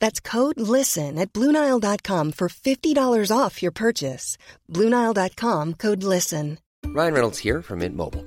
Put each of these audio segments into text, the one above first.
That's code LISTEN at Bluenile.com for $50 off your purchase. Bluenile.com code LISTEN. Ryan Reynolds here from Mint Mobile.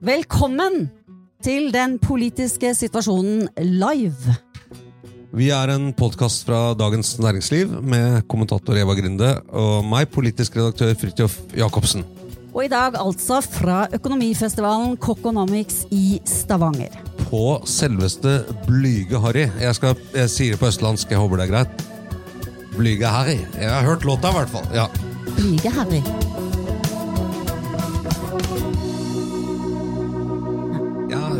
Velkommen til den politiske situasjonen live. Vi er en podkast fra Dagens Næringsliv med kommentator Eva Grinde og meg, politisk redaktør Fridtjof Jacobsen. Og i dag altså fra økonomifestivalen Coconomics i Stavanger. På selveste Blyge Harry. Jeg, skal, jeg sier det på østlandsk, jeg håper det er greit. Blyge Harry. Jeg har hørt låta, i hvert fall. Ja. Blyge Harry.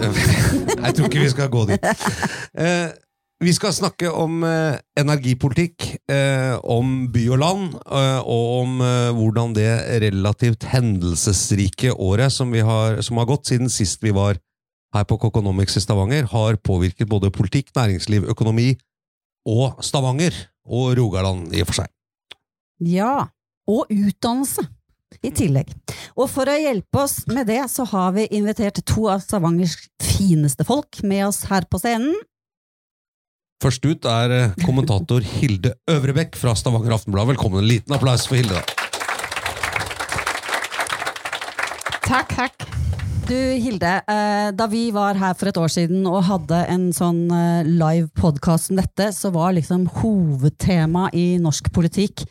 jeg tror ikke vi skal gå dit. Eh, vi skal snakke om eh, energipolitikk, eh, om by og land, eh, og om eh, hvordan det relativt hendelsesrike året som, har, som har gått siden sist vi var her på Kokonomics i Stavanger, har påvirket både politikk, næringsliv, økonomi og Stavanger, og Rogaland i og for seg. Ja, og utdannelse i tillegg. Og for å hjelpe oss med det, så har vi invitert to av Stavangers fineste folk med oss her på scenen. Først ut er eh, kommentator Hilde Øvrebekk fra Stavanger Aftenblad. Velkommen. En liten applaus for Hilde. Takk, takk. Du, Hilde, eh, da vi var her for et år siden og hadde en sånn eh, live podkast om dette, så var liksom hovedtema i norsk politikk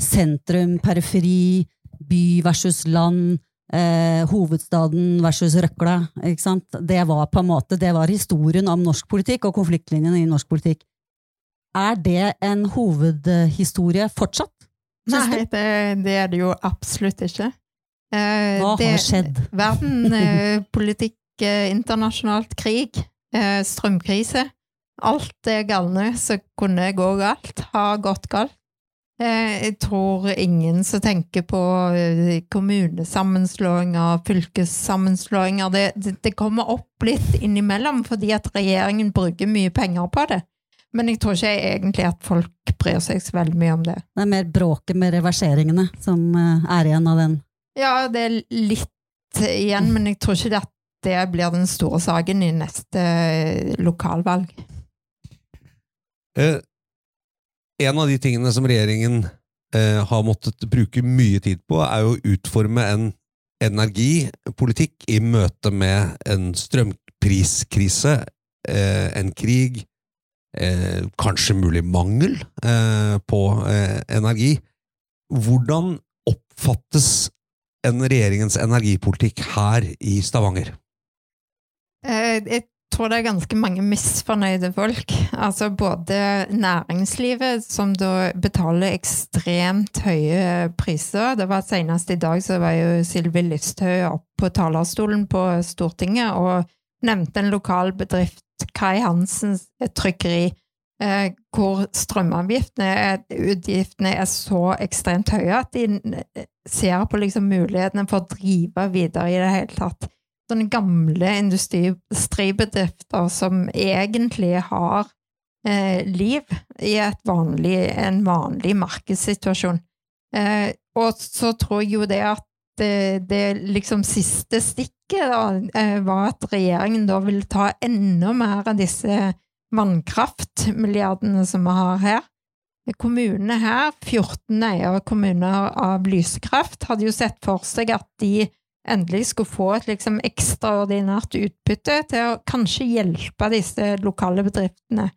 sentrum, periferi, by versus land, eh, hovedstaden versus røkla. Ikke sant? Det var på en måte, det var historien om norsk politikk og konfliktlinjene i norsk politikk. Er det en hovedhistorie fortsatt? Nei, det, det er det jo absolutt ikke. Eh, Hva det- har skjedd? Verden, eh, politikk, eh, internasjonalt krig, eh, strømkrise. Alt det galne som kunne gå galt, har gått galt. Eh, jeg tror ingen som tenker på eh, kommunesammenslåinger, fylkessammenslåinger det, det, det kommer opp litt innimellom fordi at regjeringen bruker mye penger på det. Men jeg tror ikke egentlig at folk bryr seg så veldig mye om det. Det er mer bråket med reverseringene som eh, er igjen av den. Ja, det er litt igjen, men jeg tror ikke at det blir den store saken i neste lokalvalg. Eh, en av de tingene som regjeringen eh, har måttet bruke mye tid på, er å utforme en energipolitikk i møte med en strømpriskrise, eh, en krig, eh, kanskje mulig mangel eh, på eh, energi. Hvordan oppfattes en regjeringens energipolitikk her i Stavanger? Eh, Jeg tror det er ganske mange misfornøyde folk. Altså både næringslivet, som da betaler ekstremt høye priser. Det var Senest i dag så var jo Sylvi Listhaug opp på talerstolen på Stortinget og nevnte en lokal bedrift, Kai Hansens trykkeri, eh, hvor strømavgiftene utgiftene er så ekstremt høye at de eh, ser på liksom mulighetene for å drive videre i det hele tatt sånne gamle industribedrifter som egentlig har eh, liv i vanlig, en vanlig markedssituasjon. Eh, og så tror jeg jo det at det, det liksom siste stikket da, eh, var at regjeringen da ville ta enda mer av disse vannkraftmilliardene som vi har her. Kommunene her, 14 eierkommuner av Lysekraft, hadde jo sett for seg at de endelig skulle få et liksom ekstraordinært utbytte til å kanskje hjelpe disse lokale bedriftene.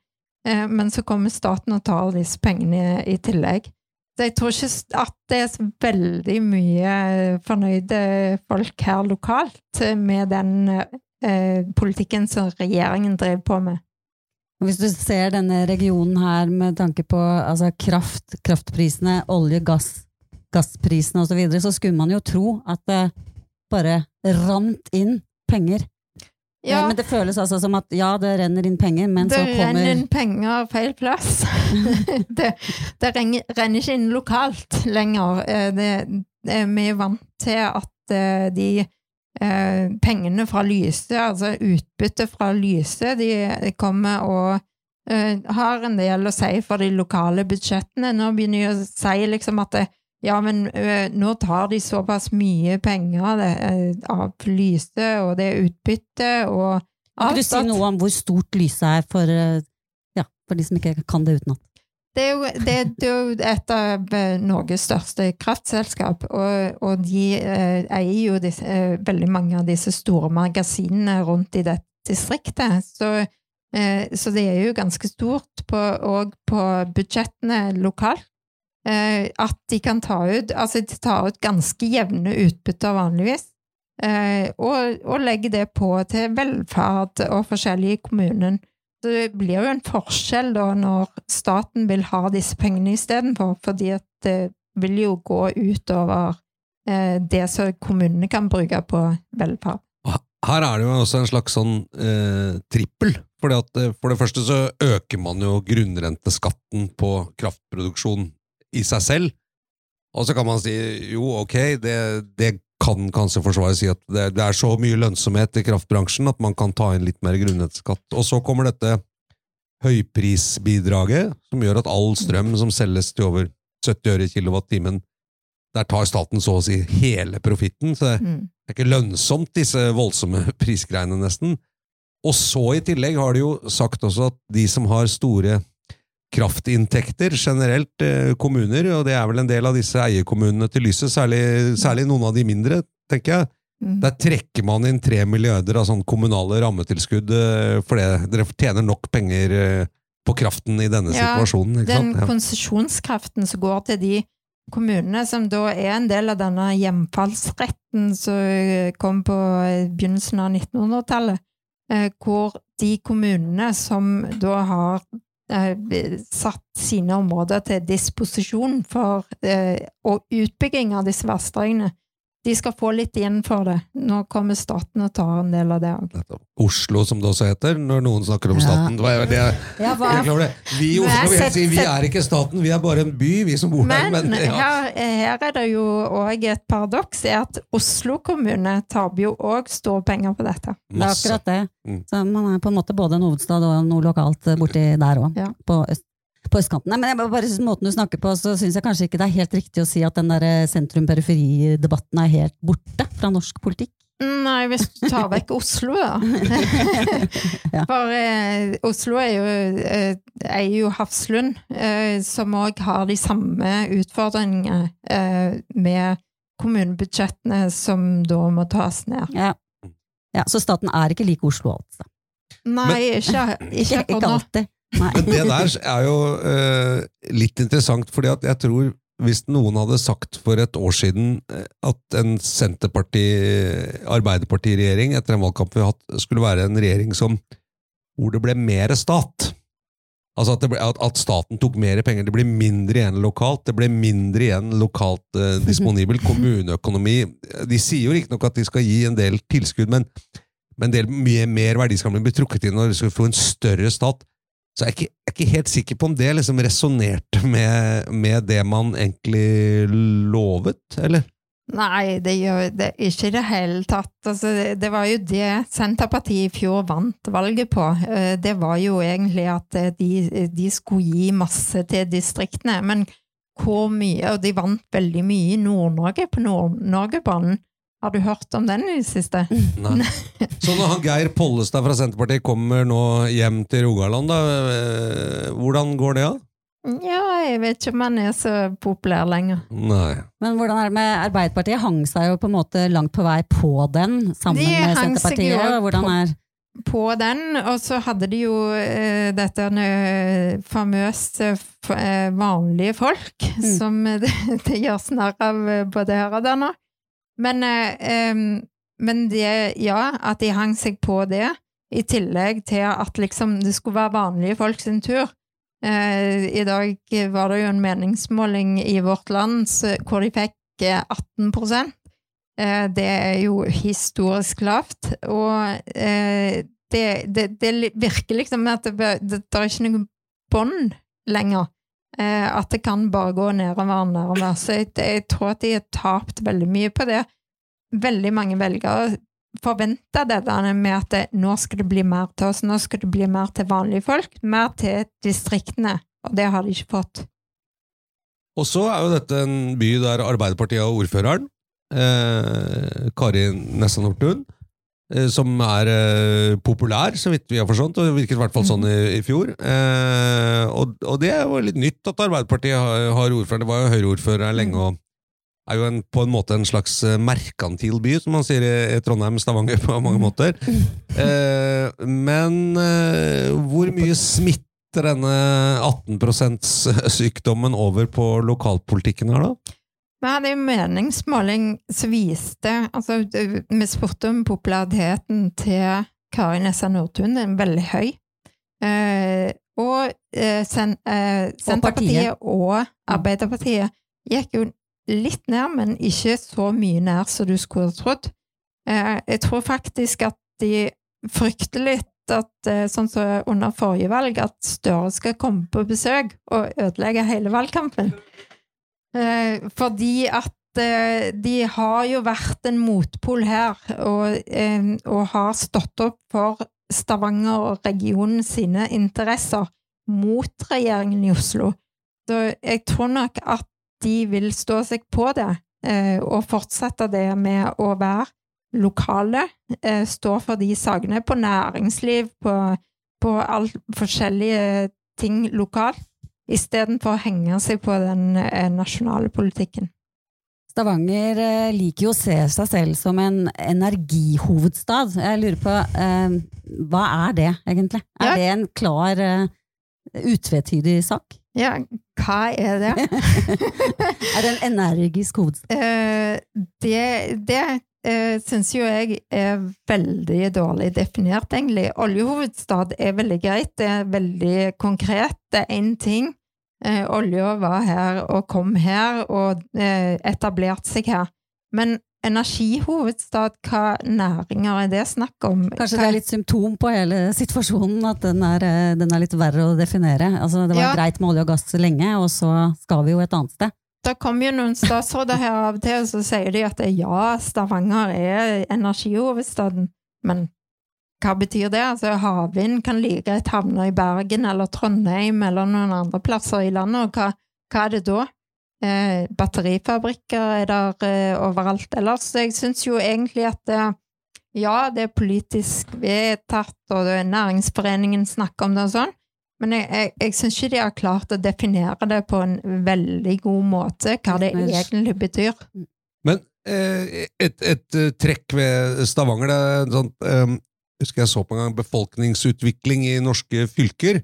Eh, men så kommer staten og tar disse pengene i tillegg. Så jeg tror ikke at det er så veldig mye fornøyde folk her lokalt med den eh, politikken som regjeringen driver på med. Hvis du ser denne regionen her med tanke på altså kraft, kraftprisene, olje, gass, gassprisene osv., så, videre, så skulle man jo tro at bare rant inn penger. Ja. Men det føles altså som at ja, det renner inn penger, men det så kommer Det renner inn penger feil plass. det, det, renner ikke inn lokalt lenger. Eh, det, vi er vant til at eh, de eh, pengene fra Lyse, altså utbyttet fra Lyse, de kommer og har en del å si for de lokale budsjettene. Nå begynner de å si liksom at det, ja, men ø, nå tar de såpass mye penger det, av Lyse, og det er utbytte og alt. Kan du si noe om hvor stort Lyse er for, ja, for de som ikke kan det utenat? Det er, jo, det, det er jo et av Norges største kraftselskap, og, og de eh, eier jo disse, eh, veldig mange av disse store magasinene rundt i dette distriktet. Så, eh, så det er jo ganske stort på, på budsjettene lokalt. Eh, at de kan ta ut Altså, de tar ut ganske jevne utbytter vanligvis, eh, og, og legger det på til velferd og forskjellige i kommunen. Det blir jo en forskjell da når staten vil ha disse pengene istedenfor, fordi at det vil jo gå utover eh, det som kommunene kan bruke på velferd. Her er det jo også en slags sånn eh, trippel. Fordi at, for det første så øker man jo grunnrenteskatten på kraftproduksjon i seg selv. Og så kan man si jo, ok, det, det kan kanskje forsvaret si at det, det, er så mye lønnsomhet i kraftbransjen at man kan ta inn litt mer grunnrenteskatt. Og så kommer dette høyprisbidraget, som gjør at all strøm som selges til over 70 øre i kilowattimen, der tar staten så å si hele profitten. Så det mm. er ikke lønnsomt, disse voldsomme prisgreiene, nesten. Og så i tillegg har de jo sagt også at de som har store kraftinntekter generelt, eh, kommuner, og det er vel en del av disse eierkommunene til Lyset, særlig, særlig noen av de mindre, tenker jeg. Mm. Der trekker man inn tre milliarder av sånn kommunale rammetilskudd fordi for. Dere tjener nok penger eh, på kraften i denne ja, situasjonen. Den? Ja. konsesjonskraften som går til de kommunene, som da er en del av denne hjemfallsretten som kom på begynnelsen av 1900-tallet, hvor de kommunene som da har Eh, satt sine områder til disposisjon for eh, og utbygging av disse vassdragene. De skal få litt igjen for det. Nå kommer staten og tar en del av det òg. Oslo, som det også heter, når noen snakker om staten. Det var, det, ja, hva, vi i Oslo vil si vi er ikke staten, vi er bare en by, vi som bor men, her. Men ja. her, her, er det jo òg et paradoks, er at Oslo kommune taper jo òg store penger på dette. Masse. Det er akkurat det. Mm. Så man er på en måte både en hovedstad og noe lokalt borti der òg, ja. på øst på østkanten. Nei, men bare Måten du snakker på, så syns jeg kanskje ikke det er helt riktig å si at den der eh, sentrum-periferi-debatten er helt borte fra norsk politikk. Nei, hvis du tar vekk Oslo, da. For eh, Oslo er jo, eh, er jo Hafslund, eh, som òg har de samme utfordringene eh, med kommunebudsjettene som da må tas ned. Ja. ja så staten er ikke like Oslo, altså? Nei, ikke, ikke, ikke alltid. Men det der er jo uh, litt interessant, fordi at jeg tror hvis noen hadde sagt for et år siden eh, at en Senterparti-Arbeiderparti-regjering etter en valgkamp vi har hatt, skulle være en regjering som, hvor det ble mer stat Altså at, ble, at, staten tok mer penger. Det ble mindre igjen lokalt. Det ble mindre igjen lokalt eh, disponibel kommuneøkonomi. De sier jo riktignok at de skal gi en del tilskudd, men, men en del mye mer verdiskapning blir trukket inn når de skal få en større stat. Så jeg er, ikke, jeg er ikke, helt sikker på om det liksom resonnerte med, med, det man egentlig lovet, eller? Nei, det gjør det ikke i det hele tatt. Altså, det, var jo det Senterpartiet i fjor vant valget på. Eh, Det var jo egentlig at eh, de, de skulle gi masse til distriktene. Men hvor mye Og de vant veldig mye i Nord-Norge, på Nord-Norgebanen. Har du hørt om den i det siste? Nei. Så når han Geir Pollestad fra Senterpartiet kommer nå hjem til Rogaland, da, eh, hvordan går det, da? Ja, jeg vet ikke om han er så populær lenger. Nei. Men hvordan er det med Arbeiderpartiet? Hang seg jo på en måte langt på vei på den, sammen De med seg Senterpartiet. Hvordan på- er på den, og så hadde de jo eh, dette famøst famøse f eh, vanlige folk, Mm. som eh, det, det gjør snarr av eh, både her og der nå. Men, eh, men det, ja, at de hang seg på det, i tillegg til at liksom det skulle være vanlige folk sin tur. Eh, I dag var det jo en meningsmåling i Vårt Land hvor de fikk eh, 18 Eh, Det er jo historisk lavt, og eh, det, det, det virker liksom at det, det, det er ikke noe bånd lenger. Eh, At det kan bare gå nedover og nedover. Så jeg, jeg tror at de har tapt veldig mye på det. Veldig mange velgere forventer der med at det, nå skal det bli mer til oss, nå skal det bli mer til vanlige folk, mer til distriktene. Og det har de ikke fått. Og så er jo dette en by der Arbeiderpartiet har ordføreren, eh, Kari Nessa Nordtun, som er uh, populær, så vidt vi har forstått, det virket i hvert fall sånn i, i fjor. Uh, og, og det er jo litt nytt at Arbeiderpartiet har, har ordføreren. Det var jo Høyre-ordfører lenge, og er jo en, på en måte en slags eh, merkantil by, som man sier i, i Trondheim, Stavanger, på mange måter. Uh, men eh, hvor mye smitter denne 18 %-sykdommen over på lokalpolitikken her, da? Vi hadde en meningsmåling som viste altså, Vi spurte om populariteten til Kari Nessa Nordtun. Den er veldig høy. Eh, og eh, sen, eh, Senterpartiet og Arbeiderpartiet gikk jo litt ned, men ikke så mye ned som du skulle trodd. Eh, jeg tror faktisk at de frykter litt at, eh, sånn som under forrige valg, at Støre skal komme på besøk og ødelegge hele valgkampen. Eh, fordi at eh, de har jo vært en motpol her, og, eh, og har stått opp for Stavanger og regionen sine interesser mot regjeringen i Oslo. Så jeg tror nok at de vil stå seg på det, og fortsette det med å være lokale, stå for de sakene på næringsliv, på, på alt forskjellige ting lokalt istedenfor å henge seg på den eh, nasjonale politikken. Stavanger eh, liker jo å se seg selv som en energihovedstad. Jeg lurer på, eh, hva er det egentlig? Er Ja. det en klar, utvetydig sak? Ja, hva er det? er det en energisk hovedstad? Det det syns jo jeg er veldig dårlig definert, egentlig. Oljehovedstad er veldig greit, det er veldig konkret. Det er én ting. Eh, olja var her og kom her og eh, etablerte seg her. Men energihovedstad, hva næringer er det snakk om? Kanskje det er litt symptom på hele situasjonen, at den er, eh, den er litt verre å definere. Altså, det var Ja. greit med olje og gass lenge, og så skal vi jo et annet sted. Det kommer jo noen statsråder her av og til, og så sier de at ja, Stavanger er energihovedstaden. Men hva betyr det? Altså, havvind kan like greit havne i Bergen eller Trondheim eller noen andre plasser i landet, og hva, hva er det da? Eh, batterifabrikker er der eh, overalt ellers. Så jeg syns jo egentlig at eh, ja, det er politisk vedtatt, og det næringsforeningen snakker om det og sånn, men jeg, jeg, jeg syns ikke de har klart å definere det på en veldig god måte, hva det egentlig betyr. Men eh, et, et eh, trekk ved Stavanger det er sånn, eh, husker jeg så på en gang befolkningsutvikling i norske fylker.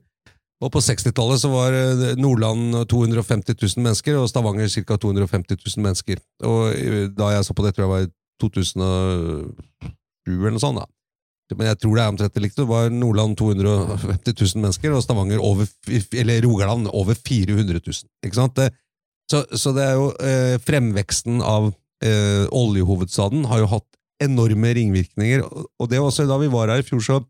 Og På 60-tallet så var eh, Nordland 250 000 mennesker, og Stavanger ca. 250 000 mennesker. Og eh, Da jeg så på det, tror jeg var i 2007 eller noe sånt. da. Men jeg tror det er omtrent likt. Det var Nordland 250 000 mennesker, og Stavanger over, eller Rogaland over 400 000. Ikke sant? Så, så det er jo eh, fremveksten av eh, oljehovedstaden har jo hatt enorme ringvirkninger. Og det var også da vi var her i fjor, så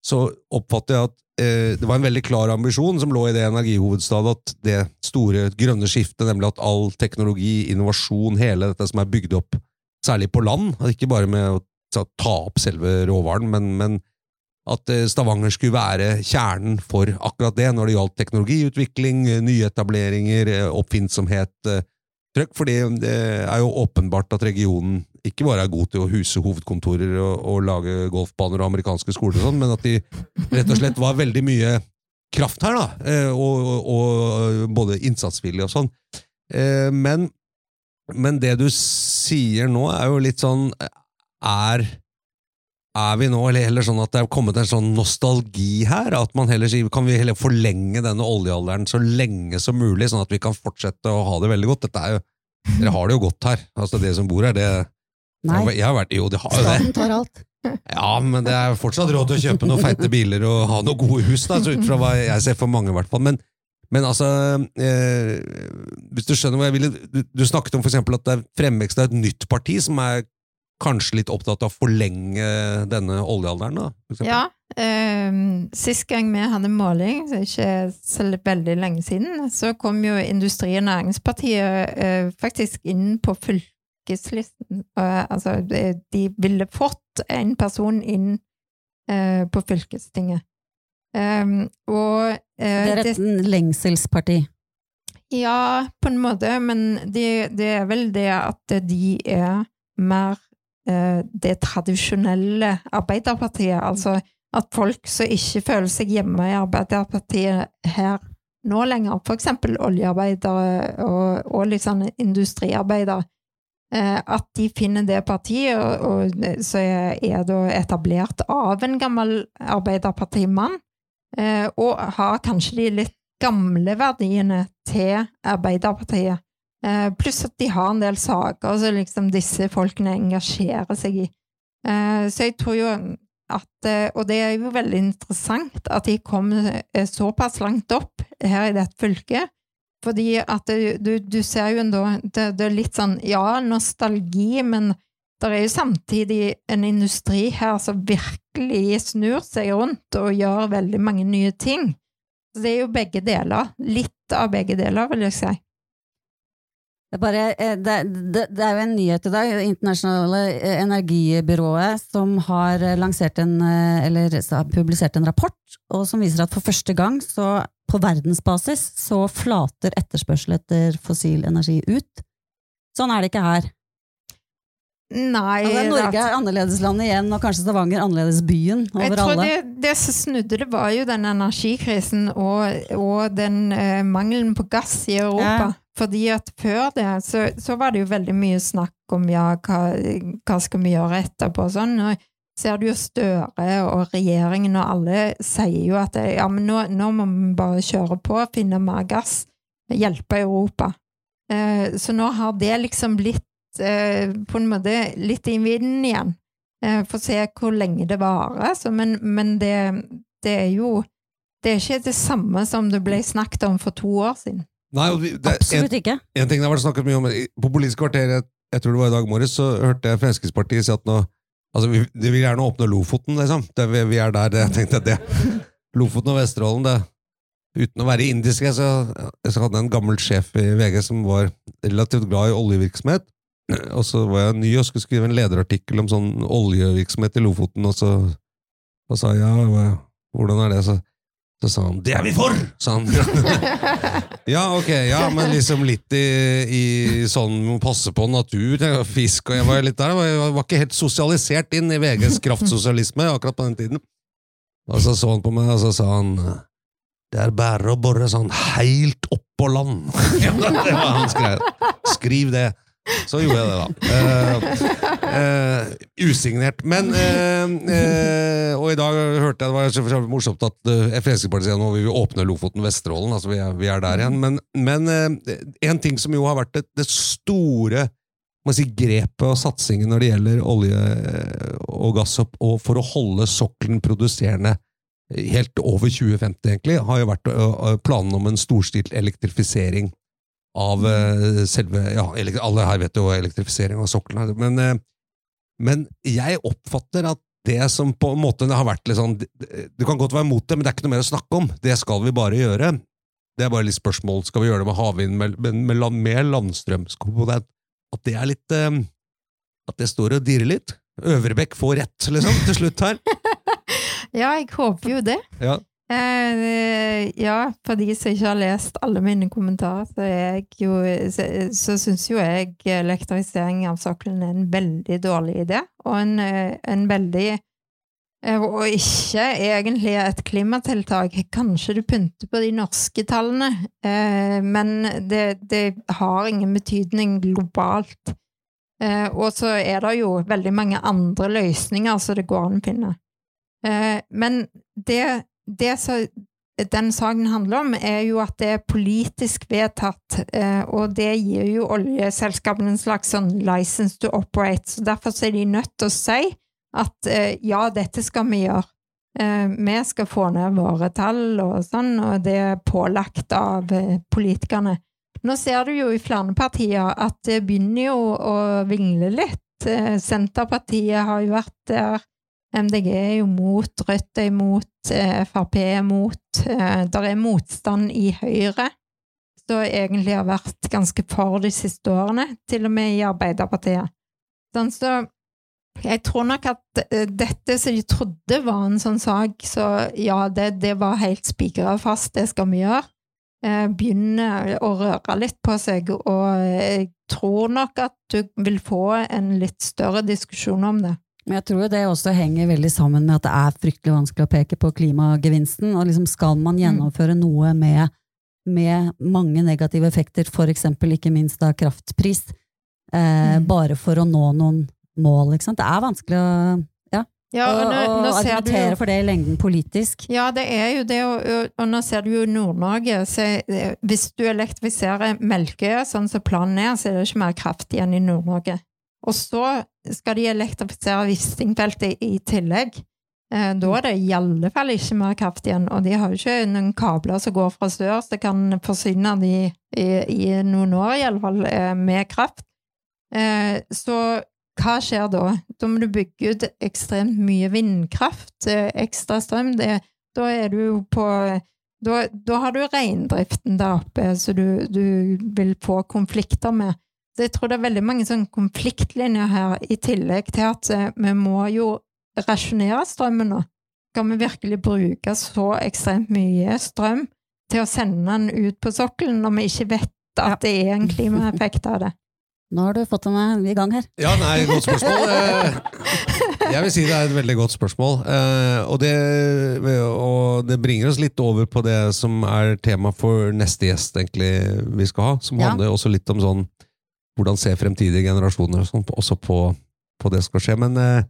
så oppfatter jeg at eh, det var en veldig klar ambisjon som lå i det energihovedstadet, at det store grønne skiftet, nemlig at all teknologi, innovasjon, hele dette som er bygd opp, særlig på land, ikke bare med å ta opp selve råvaren, men, men at eh, Stavanger skulle være kjernen for akkurat det når det gjaldt teknologiutvikling, eh, nyetableringer, eh, oppfinnsomhet, trøkk, fordi det er jo åpenbart at regionen ikke bare er god til å huse hovedkontorer og, og lage golfbaner og amerikanske skoler og sånn, men at de rett og slett var veldig mye kraft her, da, og, og, og både innsatsvillig og sånn. Men, men det du sier nå, er jo litt sånn Er er vi nå eller heller sånn at det er kommet en sånn nostalgi her? At man heller sier kan vi heller forlenge denne oljealderen så lenge som mulig, sånn at vi kan fortsette å ha det veldig godt? Dette er jo, Dere har det jo godt her. Altså, det som bor her, det Nei. Jeg har vært, jo, det har jo det. Staten tar alt. Ja, men det er fortsatt råd til å kjøpe noen feite biler og ha noen gode hus, da, ut fra hva jeg ser for mange, i hvert fall. Men, men altså eh, Hvis du skjønner hva jeg ville du, du snakket om for at det er fremvekst av et nytt parti som er kanskje litt opptatt av å forlenge denne oljealderen? da? Ja. Eh, sist gang vi hadde måling, så ikke så veldig lenge siden, så kom jo Industri- og Næringspartiet eh, faktisk inn på fylkeslisten. Altså, de ville fått en person inn eh, på fylkestinget. Ehm, og eh, Det er et lengselsparti? Ja, på en måte, men det, det er vel det at de er mer Eh, det tradisjonelle Arbeiderpartiet. Altså at folk som ikke føler seg hjemme i Arbeiderpartiet her nå lenger, for eksempel oljearbeidere og, og litt sånn industriarbeidere, at de finner det partiet, og, og så er, da etablert av en gammel Arbeiderpartimann, eh, og har kanskje de litt gamle verdiene til Arbeiderpartiet. Eh, pluss at de har en del saker som liksom disse folkene engasjerer seg i. Eh, så jeg tror jo at eh, Og det er jo veldig interessant at de kom eh, såpass langt opp her i dette fylket. Fordi at du, du ser jo da det, det, er litt sånn Ja, nostalgi, men det er jo samtidig en industri her som virkelig snur seg rundt og gjør veldig mange nye ting. Så det er jo begge deler. Litt av begge deler, vil jeg si. Det er, bare, eh, det, det, det er, jo en nyhet i dag. Det internasjonale eh, energibyrået som har lansert en, eh, eller publisert en rapport og som viser at for første gang så, på verdensbasis så flater etterspørsel etter fossil energi ut. Sånn er det ikke her. Nei altså, Norge er annerledeslandet igjen, og kanskje Stavanger annerledesbyen over jeg tror alle. Det, det som snudde det, var jo den energikrisen og, og den eh, mangelen på gass i Europa. Ja. Fordi at før det så, så, var det jo veldig mye snakk om ja, hva, hva skal vi gjøre etterpå og sånn. Og ser du jo Støre og regjeringen og alle sier jo at ja, men nå, nå må vi bare kjøre på, finne mer gass, hjelpe Europa. Eh, så nå har det liksom blitt på en måte litt i vinden igjen. Eh, for å se hvor lenge det varer. Så, men, men det, det er jo det er ikke det samme som det ble snakket om for to år siden. Nei, det, Absolutt ikke. En, ting det har vært snakket mye om På Politisk kvarter, jeg, jeg tror det var i dag morges, så hørte jeg Fremskrittspartiet si at nå Altså, vi, De vil gjerne åpne Lofoten, liksom. Det, vi, vi, er der. Det, jeg tenkte det Lofoten og Vesterålen, det Uten å være indisk, så, så hadde jeg en gammel sjef i VG som var relativt glad i oljevirksomhet. Og så var jeg ny og skulle skrive en lederartikkel om sånn oljevirksomhet i Lofoten, og så og sa ja, hvordan er det? Så så sa han 'det er vi for'! sa han. ja, ok, ja, men liksom litt i, i sånn passe på natur og fisk, og jeg var litt der. Jeg var ikke helt sosialisert inn i VGs kraftsosialisme akkurat på den tiden. Og så så han på meg, og så sa han 'det er bare å bore sånn heilt oppå land'. det var hans greie. Skriv det. Så gjorde jeg det, da. Uh, uh, usignert. Men uh, Og i dag hørte jeg det var morsomt at Fremskrittspartiet sier nå vil vi åpne Lofoten Vesterålen. Altså vi er, vi er der igjen. Men, men en ting som jo har vært det, det store si, grepet og satsingen når det gjelder olje og gass, og for å holde sokkelen produserende helt over 2050, egentlig, har jo vært planen om en storstilt elektrifisering av uh, selve ja, Alle her vet jo elektrifisering av sokkelen, men, uh, men jeg oppfatter at det som på en måte har vært litt sånn Du kan godt være mot det, men det er ikke noe mer å snakke om. Det skal vi bare gjøre. Det er bare litt spørsmål. Skal vi gjøre det med havvind, med, med, med, land- med landstrømskomponent? At det er litt uh, At det står og dirrer litt. Øvrebekk får rett, liksom, til slutt her. Ja, jeg håper jo det. Ja. Eh, ja, for de som ikke har lest alle mine kommentarer, så, jeg jo, så, så syns jo jeg elektrifisering av sokkelen er en veldig dårlig idé, og en, eh, en veldig eh, Og ikke egentlig et klimatiltak. Kanskje du pynter på de norske tallene, eh, men det, det har ingen betydning globalt. Eh, og så er det jo veldig mange andre løsninger som det går an å finne. Eh, men det, det som den saken handler om, er jo at det er politisk vedtatt, eh, og det gir jo oljeselskapene en slags sånn license to operate, så derfor er de nødt til å si at eh, ja, dette skal vi gjøre. Eh, vi skal få ned våre tall og sånn, og det er pålagt av politikerne. Nå ser du jo i flere partier at det begynner jo å vingle litt. Senterpartiet har jo vært der. MDG er jo mot, Rødt er imot, eh, Frp er imot. Eh, Der er motstand i Høyre, som egentlig har vært ganske for de siste årene, til og med i Arbeiderpartiet. Sånn, så jeg tror nok at eh, dette som de trodde var en sånn sak, så ja, det, det var helt spikra fast, det skal vi gjøre. Begynner Begynne å røre litt på seg, og jeg tror nok at du vil få en litt større diskusjon om det. Men jeg tror det også henger veldig sammen med at det er fryktelig vanskelig å peke på klimagevinsten. Og liksom skal man gjennomføre noe med, med mange negative effekter, eksempel ikke minst da kraftpris, eh, Mm. bare for å nå noen mål, ikke sant. Det er vanskelig å ja, Ja, og nå, nå å jo argumentere for det i lengden politisk. Ja, det er jo det, og, og- og nå ser du jo Nord-Norge, eh, hvis du elektrifiserer Melkøya sånn som planen er, så er det ikke mer kraft igjen i Nord-Norge. Og så skal de elektrifisere Wisting-feltet i tillegg. Eh, Da er det i alle fall ikke mer kraft igjen, og de har jo ikke noen kabler som går fra sør, det kan forsyne de i, i noen år i alle fall eh, med kraft. Eh, Så hva skjer da? Da må du bygge ut ekstremt mye vindkraft, ekstra strøm. Det, da er du på da, da har du reindriften der oppe som du, du vil få konflikter med. Så jeg tror det er veldig mange sånne konfliktlinjer her, i tillegg til at eh, vi må jo rasjonere strømmen nå. Skal vi virkelig bruke så ekstremt mye strøm til å sende den ut på sokkelen når vi ikke vet at det er en klimaeffekt av det? Nå har du fått henne i gang her. Ja, nei, godt spørsmål. Eh, Jeg vil si det er et veldig godt spørsmål. Eh, Og det, og det bringer oss litt over på det som er tema for neste gjest egentlig vi skal ha, som Ja. handler også litt om sånn hvordan ser fremtidige generasjoner og sånn, også på, på det skal skje. Men, eh,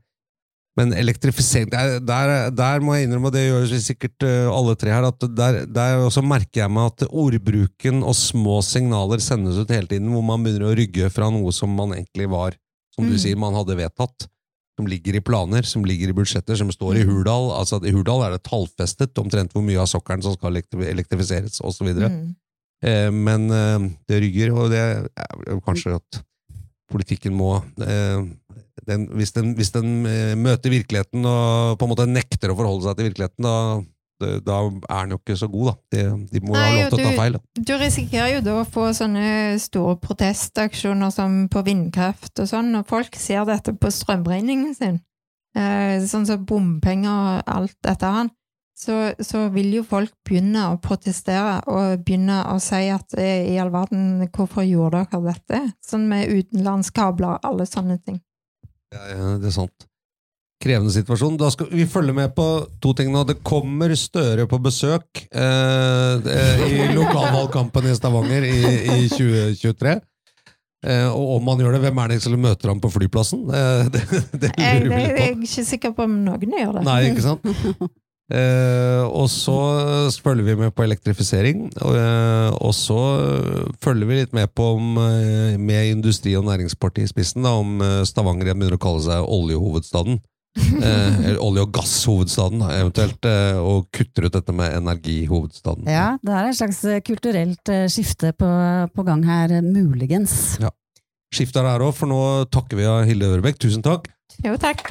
men elektrifisering der, der, må jeg innrømme, og det gjør vi sikkert eh, alle tre her, at der, der også merker jeg meg at ordbruken og små signaler sendes ut hele tiden, hvor man begynner å rygge fra noe som man egentlig var, som du Mm. sier, man hadde vedtatt. Som ligger i planer, som ligger i budsjetter, som står i Hurdal. Altså, I Hurdal er det tallfestet omtrent hvor mye av sokkelen som skal elektri- elektrifiseres, osv. Mm. Eh, men eh, det rygger, og det er kanskje at politikken må eh, den, hvis, den, hvis den møter virkeligheten og på en måte nekter å forholde seg til virkeligheten, da, da er den jo ikke så god, da. De, de må Nei, ha lov til å ta feil. Da. Du risikerer jo da å få sånne store protestaksjoner som på vindkraft og sånn, og folk ser dette på strømregningen sin. Eh, sånn som bompenger og alt dette her. Så, så vil jo folk begynne å protestere og begynne å si at eh, i all verden, hvorfor gjorde dere dette? Sånn med utenlandskabler, alle sånne ting. Ja, ja, det er sant. Krevende situasjon. Da skal vi følge med på to ting nå. Det kommer Støre på besøk eh, eh, i lokalvalgkampen i Stavanger i, i 2023. Eh, og om han gjør det, hvem er det som møter ham på flyplassen? Eh, det, det lurer vi litt på. jeg er ikke sikker på om noen gjør det. Nei, ikke sant? Eh, og så følger vi med på elektrifisering, og, eh, og så følger vi litt med på om, eh, med Industri- og Næringspartiet i spissen, da, om eh, Stavanger igjen begynner å kalle seg oljehovedstaden. Eh, eller olje- og gasshovedstaden, eventuelt, eh, og kutter ut dette med energihovedstaden. Ja, det er et slags kulturelt skifte på, på gang her, eh, Skiftet er her òg, for nå takker vi av Hilde Ørebekk. Tusen takk. Jo, takk.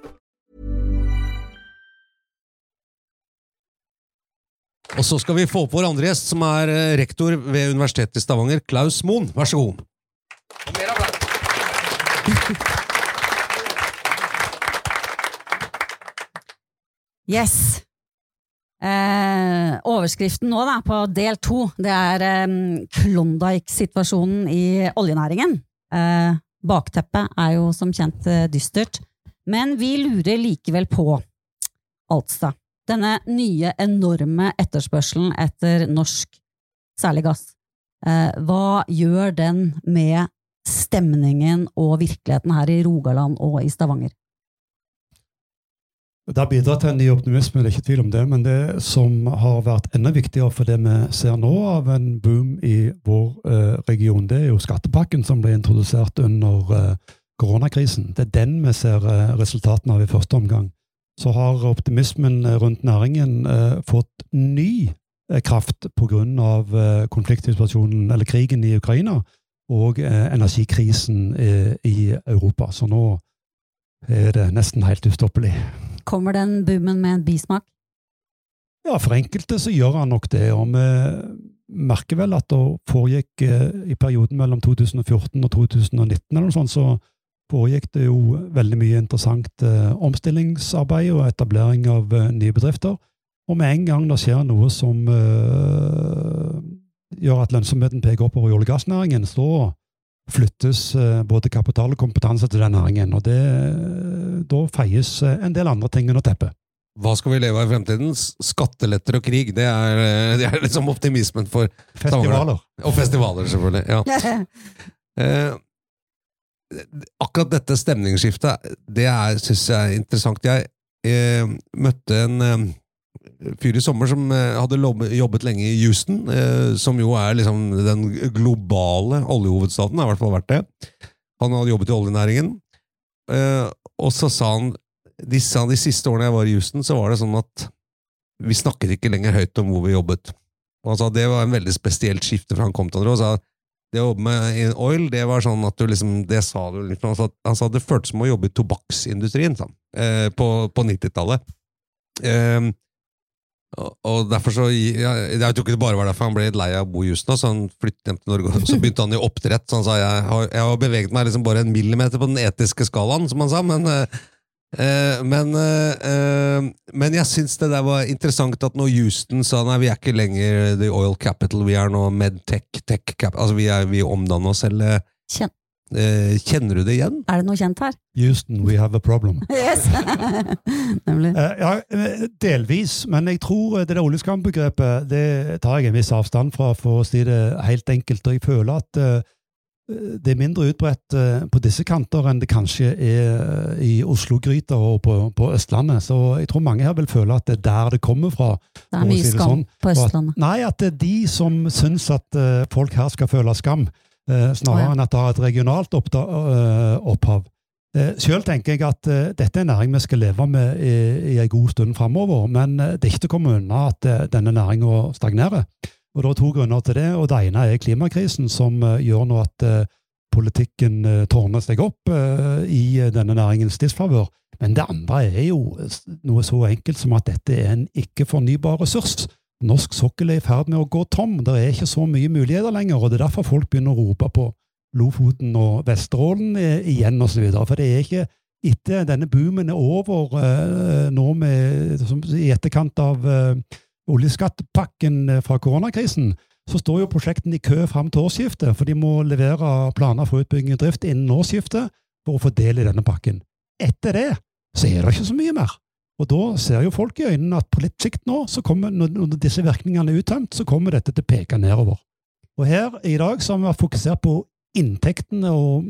Og så skal vi få på vår andre gjest, som er eh, rektor ved Universitetet i Stavanger, Klaus Moen. Vær så god. Yes. Eh, overskriften nå da, på del to, det er eh, Klondyke-situasjonen i oljenæringen. Eh, bakteppet er jo som kjent eh, dystert, men vi lurer likevel på, altså, denne nye enorme etterspørselen etter norsk, særlig gass. Eh, hva gjør den med stemningen og virkeligheten her i Rogaland og i Stavanger? Det har bidratt til en ny optimisme, det er ikke tvil om det. Men det som har vært enda viktigere for det vi ser nå av en boom i vår eh, region, det er jo skattepakken som ble introdusert under eh, koronakrisen. Det er den vi ser resultatene av i første omgang. Så har optimismen rundt næringen eh, fått ny eh, kraft pga. Eh, konfliktsituasjonen, eller krigen i Ukraina, og eh, energikrisen eh, i Europa. Så nå er det nesten helt ustoppelig. Kommer den boomen med en bismak? Ja, for enkelte så gjør han nok det, og vi merker vel at det foregikk eh, i perioden mellom 2014 og 2019 eller noe sånt, så foregikk det jo veldig mye interessant eh, omstillingsarbeid og etablering av eh, nye bedrifter. Og med en gang det skjer noe som eh, gjør at lønnsomheten peker oppover i olje- og gassnæringen, så flyttes eh, både kapital og kompetanse til den næringen. Og det, da feies eh, en del andre ting under teppet. Hva skal vi leve av i fremtiden? Skatteletter og krig, det er, det er liksom optimismen for Festivaler. Festivaler. Og festivaler, selvfølgelig. ja. Eh, akkurat dette stemningsskiftet, det syns jeg er interessant. Jeg eh, møtte en eh, fyr i sommer som eh, hadde jobbet lenge i Houston, eh, som jo er liksom den globale oljehovedstaden, har i hvert fall vært det. Han hadde jobbet i oljenæringen, eh, og så sa han disse, de siste årene jeg var i Houston, så var det sånn at vi snakket ikke lenger høyt om hvor vi jobbet. Og han sa det var en veldig spesielt skifte fra han kom til andre. og sa det å jobbe med oil, det var sånn at du liksom, det sa du litt, han sa, han sa det føltes som å jobbe i tobakksindustrien, sånn, på, på 90-tallet. Eh, og, derfor så, ja, jeg tror ikke det bare var derfor han ble lei av å bo i Houston, så han flyttet hjem til Norge, og så begynte han i oppdrett, så han sa, jeg har, jeg har beveget meg liksom bare en millimeter på den etiske skalaen, som han sa, men Eh, men, eh, eh, men jeg syns det der var interessant at når Houston sa nei, vi er ikke lenger the oil capital, vi er nå medtech, tech cap, altså vi, er, vi omdanner oss selv. eh, Kjen eh, kjenner du det igjen? er det noe kjent her? Houston, we have a problem. Yes! Nemlig. Eh, ja, eh, delvis, men jeg tror det der oljeskampbegrepet det tar jeg en viss avstand fra, for å si det helt enkelt. Og jeg føler at eh, det er mindre utbredt eh, på disse kanter enn det kanskje er eh, i Oslo-gryta og på, på, Østlandet. Så jeg tror mange her vil føle at det er der det kommer fra. Det er mye si det skam sånn. på Østlandet. at-. Nei, at det er de som syns at eh, folk her skal føle skam, snarere ja. enn at det har et regionalt opphav. Sjøl tenker jeg at dette er en næring vi skal leve med i, i en god stund framover, men det er ikke til å komme unna at denne næringa stagnerer. Og Det er to grunner til det. og Det ene er klimakrisen, som eh, gjør nå at eh, politikken eh, tårner seg opp i denne næringens disfavør. Men det andre er jo noe så enkelt som at dette er en ikke-fornybar ressurs. Norsk sokkel er i ferd med å gå tom. Det er ikke så mye muligheter lenger, og det er derfor folk begynner å rope på Lofoten og Vesterålen igjen osv. For det er ikke etter denne boomen er over nå med, i etterkant av oljeskattepakken eh, fra koronakrisen, så står jo prosjektene i kø fram til årsskiftet, for de må levere planer for utbygging og drift innen årsskiftet for å få del i denne pakken. Etter det så er det ikke så mye mer. Og da ser jo folk i øynene at på litt sikt nå, kommer, når disse virkningene er uttømt, så kommer dette til å peke nedover. Og her i dag så har vi fokusert på inntektene og,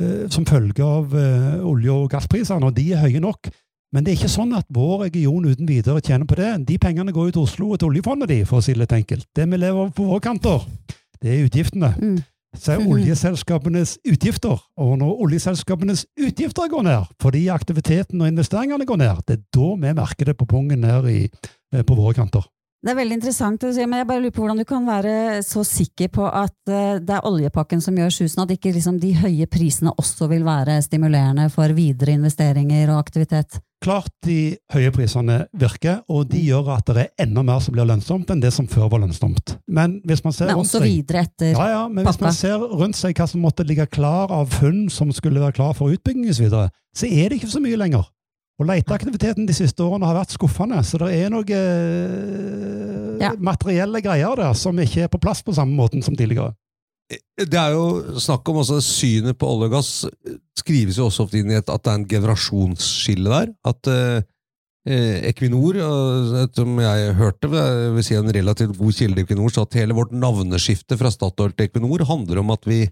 eh, som følge av eh, olje- og gassprisene, og de er høye nok. Men det er ikke sånn at vår region uten videre tjener på det. De pengene går jo til Oslo og til oljefondet, de, for å si det litt enkelt. Det vi lever på våre kanter, det er utgiftene. Mm. Så er oljeselskapenes utgifter. Og når oljeselskapenes utgifter går ned, fordi aktiviteten og investeringene går ned, det er da vi merker det på pungen i, eh, på våre kanter. Det er veldig interessant, det du sier, men jeg bare lurer på hvordan du kan være så sikker på at eh, det er oljepakken som gjør susen, at ikke liksom de høye prisene også vil være stimulerende for videre investeringer og aktivitet. Klart de høye prisene virker, og de gjør at det er enda mer som blir lønnsomt enn det som før var lønnsomt. Men hvis man ser Men rundt seg- videre etter Ja, ja, men hvis pappa. man ser rundt seg hva som måtte ligge klar av funn som skulle være klar for utbygging osv., så, så er det ikke så mye lenger. Og leteaktiviteten de siste årene har vært skuffende, så det er noen eh, Ja. materielle greier der som ikke er på plass på samme måten som tidligere. Det er jo snakk om også synet på olje og gass skrives jo også ofte inn i et, at det er en generasjonsskille der. At eh, eh, Equinor, som jeg hørte, jeg vil si en relativt god kilde i Equinor, sa at hele vårt navneskifte fra Statoil til Equinor handler om at vi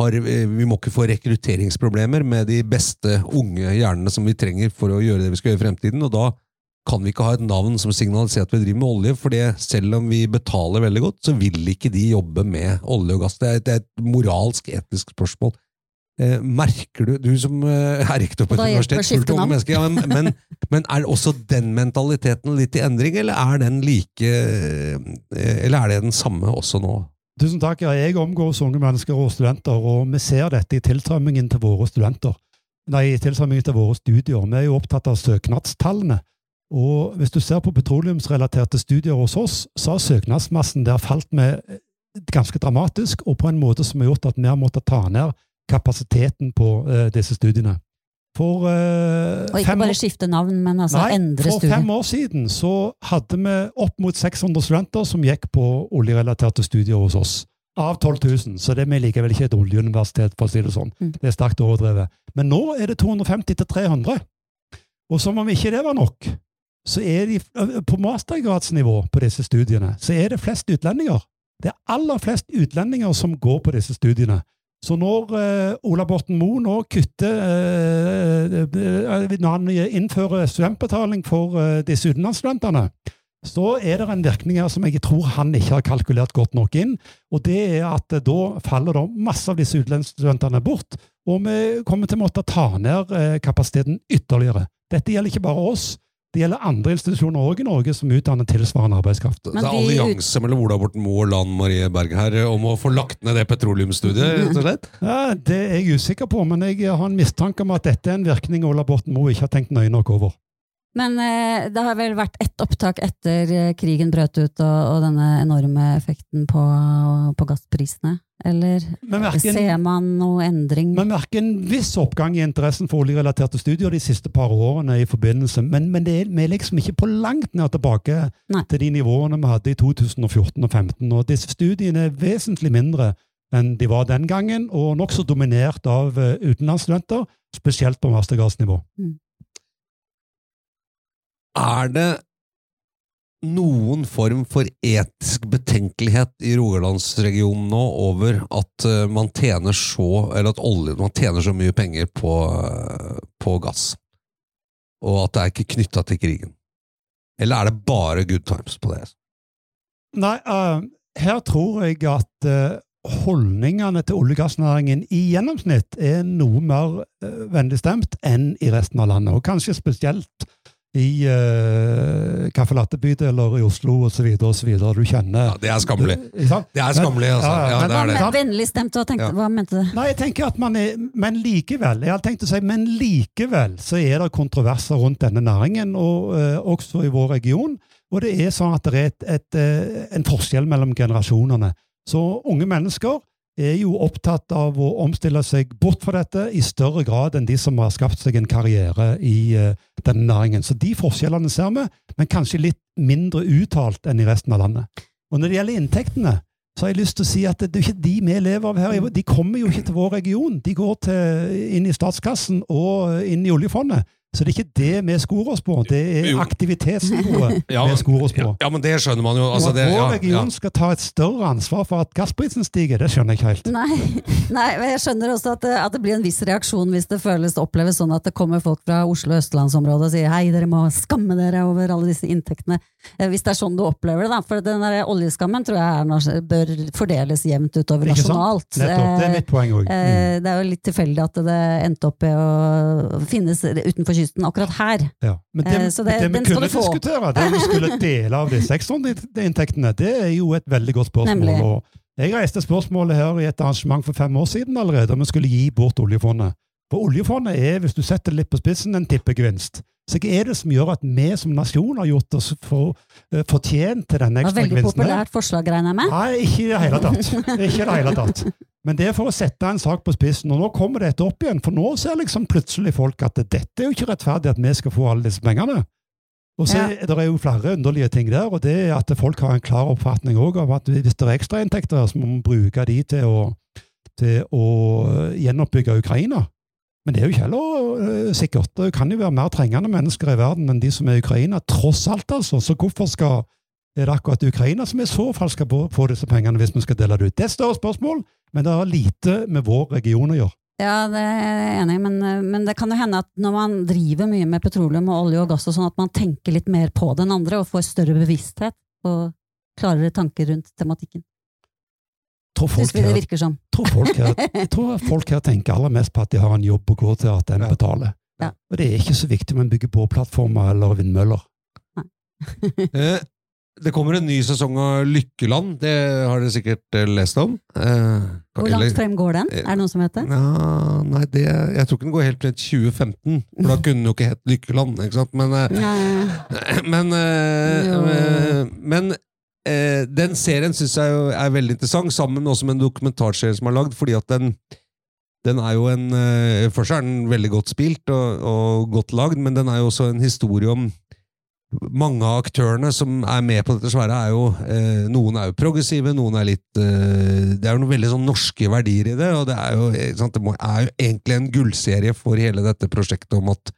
har, eh, vi må ikke få rekrutteringsproblemer med de beste unge hjernene som vi trenger for å gjøre det vi skal gjøre i fremtiden, og da kan vi ikke ha et navn som signaliserer at vi driver med olje, for selv om vi betaler veldig godt, så vil ikke de jobbe med olje og gass. Det er, det er et moralsk, etisk spørsmål. Eh, merker du, du som eh, er rektor på et universitet, fullt unge mennesker, ja, men, men, men er også den mentaliteten litt i endring, eller er den like eh, Eller er det den samme også nå? Tusen takk. Ja, jeg omgås unge mennesker og studenter, og vi ser dette i tilstrømmingen til våre studenter. Nei, tilstrømmingen til våre studier. Vi er jo opptatt av søknadstallene. Og hvis du ser på petroleumsrelaterte studier hos oss, så har søknadsmassen der falt med eh, ganske dramatisk, og på en måte som har gjort at vi har måttet ta ned kapasiteten på eh, disse studiene. For uh, Og ikke fem år- skifte navn, men altså Nei, endre for fem år siden så hadde vi opp mot 600 studenter som gikk på oljerelaterte studier hos oss. Av 12 000, så det er vi likevel ikke et oljeuniversitet, for å si det sånn. Mm. Det er sterkt overdrevet. Men nå er det 250 til 300. Og som om ikke det var nok, så er de på mastergradsnivå på disse studiene, så er det flest utlendinger. Det er aller flest utlendinger som går på disse studiene. Så når eh, Ola Borten Moe nå kutter eh, eh, Når han innfører studentbetaling for eh, disse utenlandsstudentene, så er det en virkning her som jeg tror han ikke har kalkulert godt nok inn. Og det er at eh, da faller da masse av disse utenlandsstudentene bort, og vi kommer til å måtte ta ned eh, kapasiteten ytterligere. Dette gjelder ikke bare oss. Det gjelder andre institusjoner også i Norge som utdanner tilsvarende arbeidskraft. det er allianse mellom Ola Borten Moe og Lan Marie Berg her om å få lagt ned det petroleumsstudiet, rett? Ja, Det er jeg usikker på, men jeg har en mistanke om at dette er en virkning Ola Borten Moe ikke har tenkt nøye nok over. Men eh, det har vel vært ett opptak etter eh, krigen brøt ut og, og denne enorme effekten på, på gassprisene? Eller Men verken- ser man noe endring? Vi merker en viss oppgang i interessen for oljerelaterte studier de siste par årene i forbindelse, men, men det er, vi er liksom ikke på langt ned tilbake Nei. til de nivåene vi hadde i 2014 og 2015. Og disse studiene er vesentlig mindre enn de var den gangen, og nokså dominert av eh, utenlandsstudenter, spesielt på mastergradsnivå. Er det noen form for etisk betenkelighet i Rogalandsregionen nå over at eh, man tjener så eller at olje, man tjener så mye penger på, eh, på gass? Og at det er ikke knytta til krigen? Eller er det bare good times på det? Nei, uh, her tror jeg at uh, holdningene til olje- og gassnæringen i gjennomsnitt er noe mer uh, vennlig stemt enn i resten av landet. Og kanskje spesielt i uh, caffè Latte-bydeler i Oslo osv. osv. Du kjenner Ja, det er skammelig. Det er skammelig, altså. Ja, ja, Ja, men- det er det. Vennlig stemt? Hva, tenkte, hva mente du? Nei, jeg tenker at man er, Men likevel jeg hadde tenkt å si, men likevel så er det kontroverser rundt denne næringen, og uh, også i vår region. Og det er sånn at det er et, et, eh, en forskjell mellom generasjonene. Så unge mennesker er jo opptatt av å omstille seg bort fra dette i større grad enn de som har skapt seg en karriere i eh, denne næringen. Så de forskjellene ser vi, men kanskje litt mindre uttalt enn i resten av landet. Og når det gjelder inntektene, så har jeg lyst til å si at det er ikke de vi lever av her. De kommer jo ikke til vår region. De går til, inn i statskassen og inn i oljefondet. Så det er ikke det vi skorer oss på. Det er aktivitetsnivået Ja, vi skorer oss på. Ja, ja, men det skjønner man jo. Altså, det, vår region ja. skal ta et større ansvar for at gassprisen stiger, det skjønner jeg ikke helt. Nei, nei, men jeg skjønner også at det, at det blir en viss reaksjon hvis det føles oppleves sånn at det kommer folk fra Oslo og østlandsområdet og sier hei, dere må skamme dere over alle disse inntektene. Eh, Hvis det er sånn du opplever det, da. For den der oljeskammen tror jeg er, bør fordeles jevnt utover Ikke sant? nasjonalt. Nettopp. Det er Eh, mitt poeng òg. Mm. Det er jo litt tilfeldig at det endte opp i å finnes utenfor kysten akkurat her. Ja. Men det, Eh, så det- det vi kunne diskutere, det vi skulle dele av disse ekstrainntektene, det er jo et veldig godt spørsmål. Jeg reiste spørsmålet her i et arrangement for fem år siden allerede, om vi skulle gi bort oljefondet. For oljefondet er, hvis du setter det litt på spissen, en tippegevinst. Så hva er det som gjør at vi som nasjon har gjort oss for, uh, fortjent til denne var veldig ekstragevinsten? populært forslag, regner jeg med. Nei, ikke i det hele tatt. Ikke i det hele tatt. Men det er for å sette en sak på spissen, og nå kommer dette opp igjen. For nå ser liksom plutselig folk at dette er jo ikke rettferdig at vi skal få alle disse pengene. Og så Ja. er det er jo flere underlige ting der, og det er at folk har en klar oppfatning også av at hvis det er ekstrainntekter, så må man bruke de til å, til å gjenoppbygge Ukraina. Men det er jo ikke heller øh, sikkert. Det kan jo være mer trengende mennesker i verden enn de som er i Ukraina, tross alt, altså. Så hvorfor skal er det akkurat Ukraina som i så fall skal få disse pengene hvis vi skal dele det ut? Det er større spørsmål, men det har lite med vår region å gjøre. Ja, det er jeg enig i, men, eh, men det kan jo hende at når man driver mye med petroleum og olje og gass og sånn, at man tenker litt mer på den andre og får større bevissthet og klarere tanker rundt tematikken. Tror folk, her, det virker sånn. tror folk, her, jeg tror folk her tenker aller mest på at de har en jobb å gå til, at den betaler. Ja. Og det er ikke så viktig om en bygger båtplattformer eller vindmøller. Eh, Det kommer en ny sesong av Lykkeland, det har dere sikkert eh, lest om. Eh, Hvor eller- langt frem går den? Er det noen som vet det? Ja, nei, det, jeg tror ikke den går helt til 2015, for da kunne den jo ikke hett Lykkeland. ikke sant? Men, eh, men, eh, men eh, den serien syns jeg er veldig interessant, sammen også med en dokumentarserie som er lagd, fordi at den den er jo en eh, Først er den veldig godt spilt og, og godt lagd, men den er jo også en historie om mange av aktørene som er med på dette svære, er jo eh, Noen er jo progressive, noen er litt eh, Det er jo noen veldig sånn norske verdier i det, og det er jo, eh, sant, det må, er jo egentlig en gullserie for hele dette prosjektet om at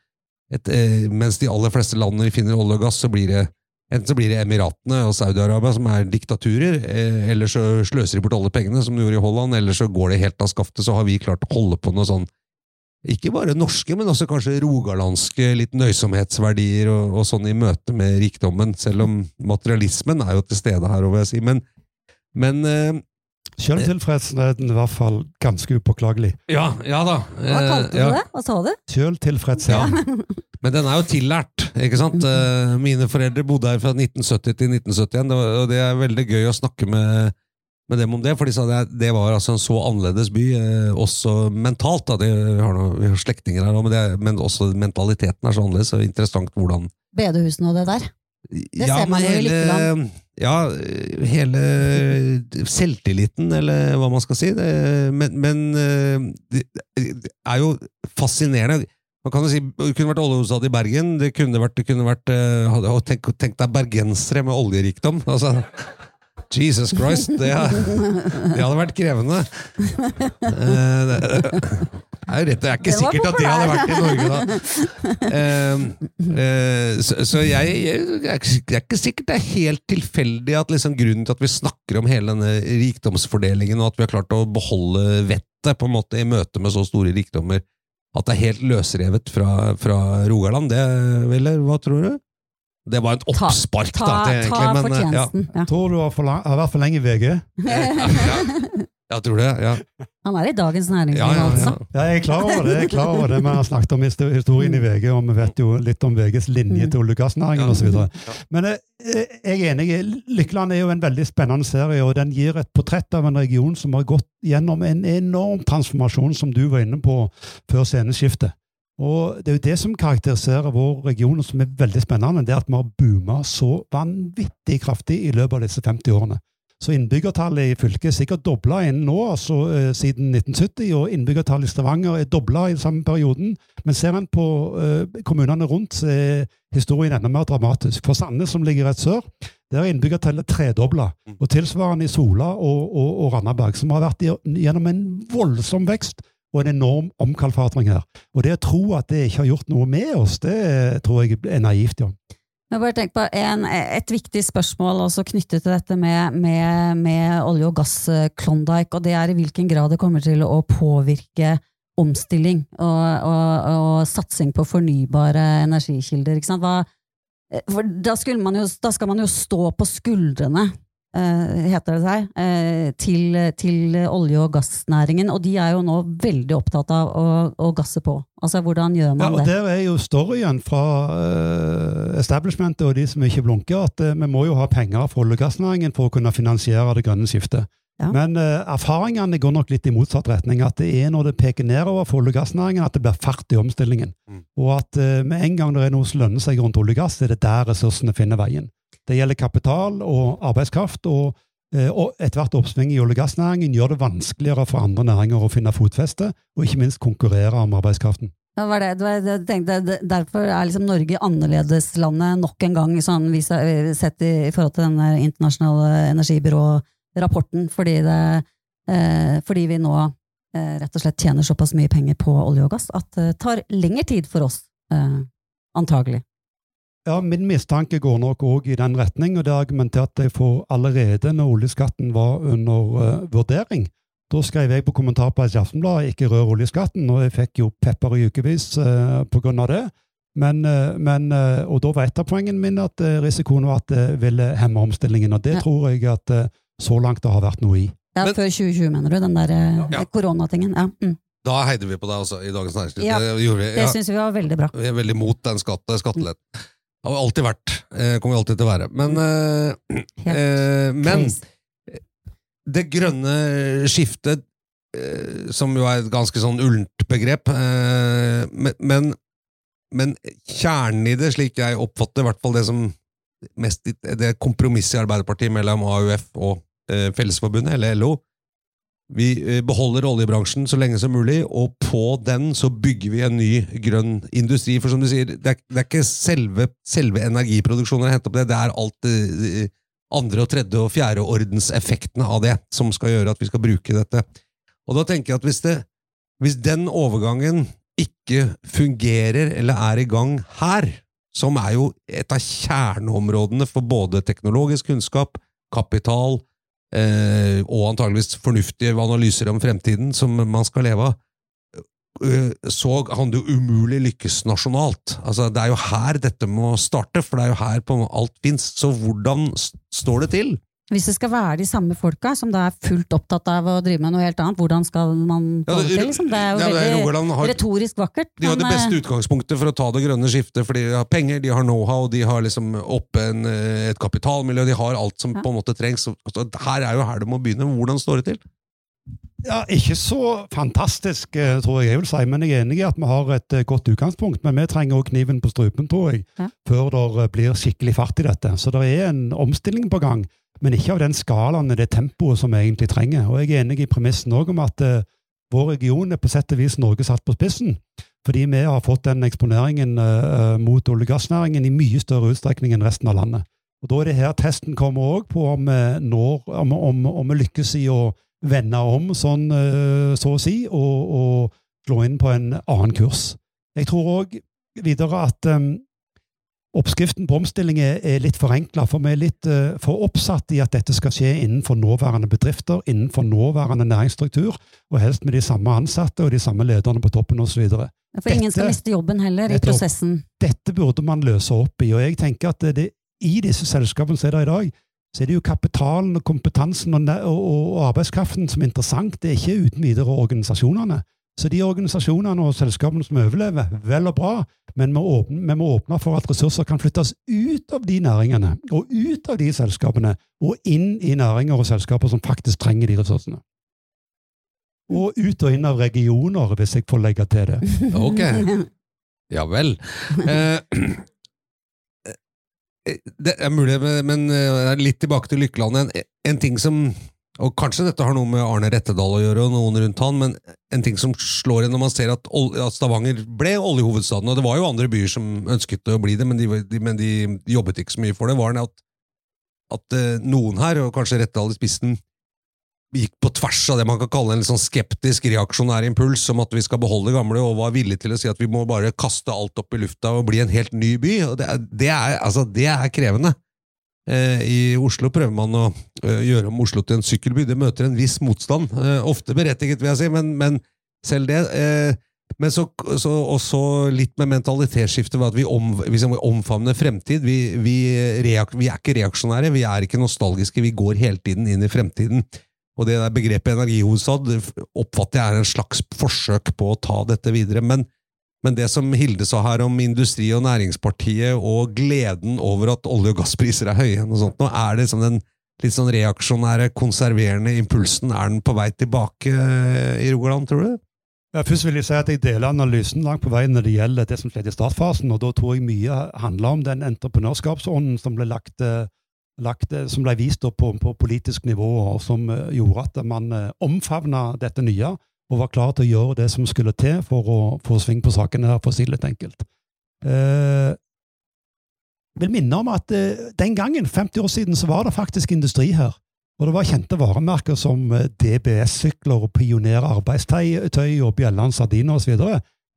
et, eh, mens de aller fleste landene finner olje og gass, så blir det Enten så blir det Emiratene og Saudi-Arabia som er diktaturer, eh, eller så sløser de bort alle pengene, som de gjorde i Holland, eller så går det helt av skaftet, så har vi klart å holde på noe sånn ikke bare norske, men også kanskje rogalandske litt nøysomhetsverdier og, og sånn i møte med rikdommen, selv om materialismen er jo til stede her, vil jeg si. Men, men eh, Selvtilfredsheten er i hvert fall ganske upåklagelig. ja, ja da. Hva eh, kalte du ja. det? Hva sa du? Selvtilfredsheten. Men den er jo tillært, ikke sant? Eh, Mine foreldre bodde her fra 1970 til 1971, og det er veldig gøy å snakke med, med dem om det, for de sa det, det var altså en så annerledes by, eh, også mentalt. Da. Det, vi, har noen vi har slektninger her, men, det, er- men også mentaliteten er så annerledes, og interessant hvordan Bedehusene og det der? Det ja, ser man jo i Lykkeland. Ja, hele selvtilliten, eller hva man skal si. Det, men, men eh, det, er jo fascinerende. Man kan jo si, Det kunne vært oljehovedstad i Bergen. Det kunne vært, det kunne vært eh, hadde- og tenk, tenk deg bergensere med oljerikdom. Altså, Jesus Christ, det, det hadde vært krevende. Det, er rett, det er ikke Det sikkert at det hadde vært i Norge, da. Uh, uh, så så jeg, jeg, jeg er ikke- er sikkert det er helt tilfeldig at liksom grunnen til at vi snakker om hele denne rikdomsfordelingen, og at vi har klart å beholde vettet på en måte i møte med så store rikdommer, at det er helt løsrevet fra, fra Rogaland, det, eller hva tror du? Det var et oppspark, ta, da, til, ta egentlig, men eh, ja. fortjenesten. Ja. Tror du har, for lang, har vært for lenge i VG? Jeg tror det, ja. Han er i Dagens Næringsliv, Ja, ja, altså. ja. Ja, jeg er klar over det. jeg er klar over det, Vi har snakket om historien i VG, og vi vet jo litt om VGs linje Mm. til olje- og gassnæringen Ja. osv. Men eh, jeg er enig. Lykkeland er jo en veldig spennende serie, og den gir et portrett av en region som har gått gjennom en enorm transformasjon, som du var inne på før sceneskiftet. Og Det er jo det som karakteriserer vår region, og som er veldig spennende, det er at vi har booma så vanvittig kraftig i løpet av disse 50 årene. Så innbyggertallet i fylket er sikkert dobla innen nå, altså eh, siden 1970, og innbyggertallet i Stavanger er dobla i den samme perioden. Men ser en på eh, kommunene rundt, så er historien enda mer dramatisk. For Sandnes, som ligger rett sør, der er innbyggertallet tredobla. Og tilsvarende i Sola og, og, og Randaberg, som har vært gjennom en voldsom vekst og en enorm omkalfatring her. Og det å tro at det ikke har gjort noe med oss, det tror jeg er naivt, Jan. Men bare på en, Et viktig spørsmål også knyttet til dette med, med, med olje- og gass-Klondyke, og det er i hvilken grad det kommer til å påvirke omstilling og, og, og satsing på fornybare energikilder. Hva, for da, man jo, da skal man jo stå på skuldrene, eh, heter det seg, eh, til, til olje- og gassnæringen, og de er jo nå veldig opptatt av å, å gasse på. Altså, hvordan gjør man Ja, og det? Der er jo storyen fra eh, establishmentet og de som ikke blunker, at eh, vi må jo ha penger fra olje- og gassnæringen for å kunne finansiere det grønne skiftet. Ja. Men eh, erfaringene går nok litt i motsatt retning. At det er når det peker nedover for olje- og gassnæringen at det blir fart i omstillingen. Mm. Og at eh, med en gang det er noe som lønner seg rundt olje og gass, er det der ressursene finner veien. Det gjelder kapital og arbeidskraft. og eh, og Ethvert oppsving i olje- og gassnæringen gjør det vanskeligere for andre næringer å finne fotfeste, og ikke minst konkurrere om arbeidskraften. Ja, det var det, tenkte, derfor er liksom Norge annerledeslandet nok en gang, sånn vi sett i, i forhold til den internasjonale energibyrå-rapporten, fordi, eh, fordi vi nå eh, rett og slett tjener såpass mye penger på olje og gass at det tar lengre tid for oss, eh, antagelig. Ja, Min mistanke går nok òg i den retning, og det argumenterte jeg for allerede når oljeskatten var under uh, vurdering. Da skrev jeg på kommentarplass i Aftenbladet 'ikke rør oljeskatten', og jeg fikk jo pepper i ukevis uh, på grunn av det. Men, uh, men, uh, og da var et av poengene mine at eh, risikoen var at det ville hemme omstillingen, og det Ja. tror jeg at eh, så langt det har vært noe i. Ja, Men- før 2020, mener du? Den der eh, Ja. koronatingen. Ja, mm. Da heide vi på deg også, i Dagens Næringsliv. Ja, det. Det Ja. syns vi var veldig bra. Vi er veldig mot den skatte, skatteletten. Har vi alltid vært. Eh, kommer vi alltid til å være. Men, eh, eh, men det grønne skiftet, som jo er et ganske sånn ullent begrep, eh, men, men, kjernen i det, slik jeg oppfatter i hvert fall det som mest det kompromisset i Arbeiderpartiet mellom AUF og Fellesforbundet, eller LO, vi eh, beholder oljebransjen så lenge som mulig, og på den så bygger vi en ny grønn industri. For som du sier, det er, det er ikke selve, selve energiproduksjonen å hente opp det, det er alt det andre og tredje og fjerde ordenseffektene av det som skal gjøre at vi skal bruke dette. Og da tenker jeg at hvis, det, hvis den overgangen ikke fungerer eller er i gang her, som er jo et av kjerneområdene for både teknologisk kunnskap, kapital, eh, og antageligvis fornuftige analyser om fremtiden som man skal leve av, eh, så kan det jo umulig lykkes nasjonalt. Altså, det er jo her dette må starte, for det er jo her på alt fins. Så hvordan står det til? Hvis det skal være de samme folka som da er fullt opptatt av å drive med noe helt annet, hvordan skal man Ja, få det det- til? Liksom? Det er jo Ja, det er veldig har- retorisk vakkert. De har det beste eh, utgangspunktet for å ta det grønne skiftet, fordi de har penger, de har know-how, de har liksom oppe en, eh, et kapitalmiljø, de har alt som Ja. på en måte trengs. Så- her er jo her det må begynne. Hvordan står det til? Ja, Ikke så fantastisk, eh, tror jeg jeg vil si, men jeg er enig i at vi har et godt utgangspunkt. Men vi trenger òg kniven på strupen, tror jeg, Ja. før det blir skikkelig fart i dette. Så det er en omstilling på gang, men ikke av den skalaen og det tempoet som vi egentlig trenger. Og jeg er enig i premissen òg om at eh, vår region er på sett og vis Norge satt på spissen. Fordi vi har fått den eksponeringen eh, eh, mot olje- og gassnæringen i mye større utstrekning enn resten av landet. Og Da er det her testen kommer òg på om vi når, om, om, om vi lykkes i å vende om, sånn, eh, så å si, og, og slå inn på en annen kurs. Jeg tror òg videre at um, oppskriften på omstilling er, litt forenkla, for vi er litt uh, for oppsatt i at dette skal skje innenfor nåværende bedrifter, innenfor nåværende næringsstruktur, og helst med de samme ansatte og de samme lederne på toppen osv. For ingen skal miste jobben heller i prosessen. Dette burde man løse opp i, og jeg tenker at det, i disse selskapene som er der i dag, så er det jo kapitalen og kompetansen og, og, og arbeidskraften som er interessant. Det er ikke uten videre organisasjonene. Så de organisasjonene og selskapene som overlever, vel og bra, men vi, åpne, vi må åpne for at ressurser kan flyttes ut av de næringene og ut av de selskapene, og inn i næringer og selskaper som faktisk trenger de ressursene. Og ut og inn av regioner, hvis jeg får legge til det. Ok. Ja vel. Eh, det er mulig, men eh, litt tilbake til Lykkeland. En, en ting som og Kanskje dette har noe med Arne Rettedal å gjøre, og noen rundt han, men en ting som slår en når man ser at, Stavanger ble oljehovedstaden, og det var jo andre byer som ønsket å bli det, men de, de, men de jobbet ikke så mye for det, var at, at eh, noen her, og kanskje Rettedal i spissen, gikk på tvers av det man kan kalle en sånn skeptisk, reaksjonær impuls om at vi skal beholde det gamle, og var villig til å si at vi må bare kaste alt opp i lufta og bli en helt ny by. Det, det, er, altså, det er krevende. Eh, I Oslo prøver man å eh, gjøre om Oslo til en sykkelby. Det møter en viss motstand. Eh, ofte berettiget, vil jeg si, men, men selv det. Men så, så, også litt med mentalitetsskiftet at vi, om, vi omfavner fremtid. Vi, vi, reak, vi, er ikke reaksjonære, vi er ikke nostalgiske, vi går hele tiden inn i fremtiden. Og det der begrepet energihovedstad oppfatter jeg er en slags forsøk på å ta dette videre. Men men det som Hilde sa her om Industri- og Næringspartiet og gleden over at olje- og gasspriser er høye, og sånt, nå er det liksom den litt sånn reaksjonære, konserverende impulsen, er den på vei tilbake eh, i Rogaland, tror du? Ja, først vil jeg si at jeg deler analysen langt på vei når det gjelder det som skjedde i startfasen. og Da tror jeg mye handler om den entreprenørskapsånden som ble, lagt, eh, lagt, eh, som ble vist på, på, politisk nivå, og som gjorde at man omfavna dette nye og var klar til å gjøre det som skulle til for å få sving på sakene, for å si det litt enkelt. Eh, vil minne om at eh, den gangen, 50 år siden, så var det faktisk industri her. Og det var kjente varemerker som eh, DBS-sykler og Pioner arbeidstøy og Bjelland sardiner osv.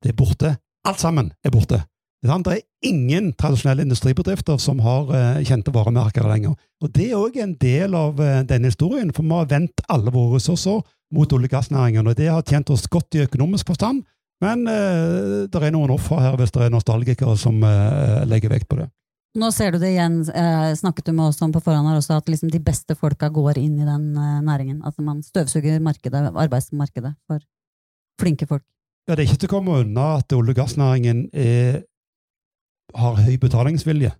Det er borte. Alt sammen er borte. Det er ingen tradisjonelle industribedrifter som har uh, kjente varemerker lenger. Og Det er òg en del av uh, denne historien, for vi har vendt alle våre ressurser mot olje- og gassnæringen. og Det har tjent oss godt i økonomisk forstand, men eh, det er noen offer her hvis det er nostalgikere som eh, legger vekt på det. Nå ser du det igjen, eh, snakket du med oss om på forhånd her også, at liksom de beste folka går inn i den eh, næringen. At man støvsuger markedet, arbeidsmarkedet for flinke folk. Ja, Det er ikke til å komme unna at olje- og gassnæringen er, har høy betalingsvilje.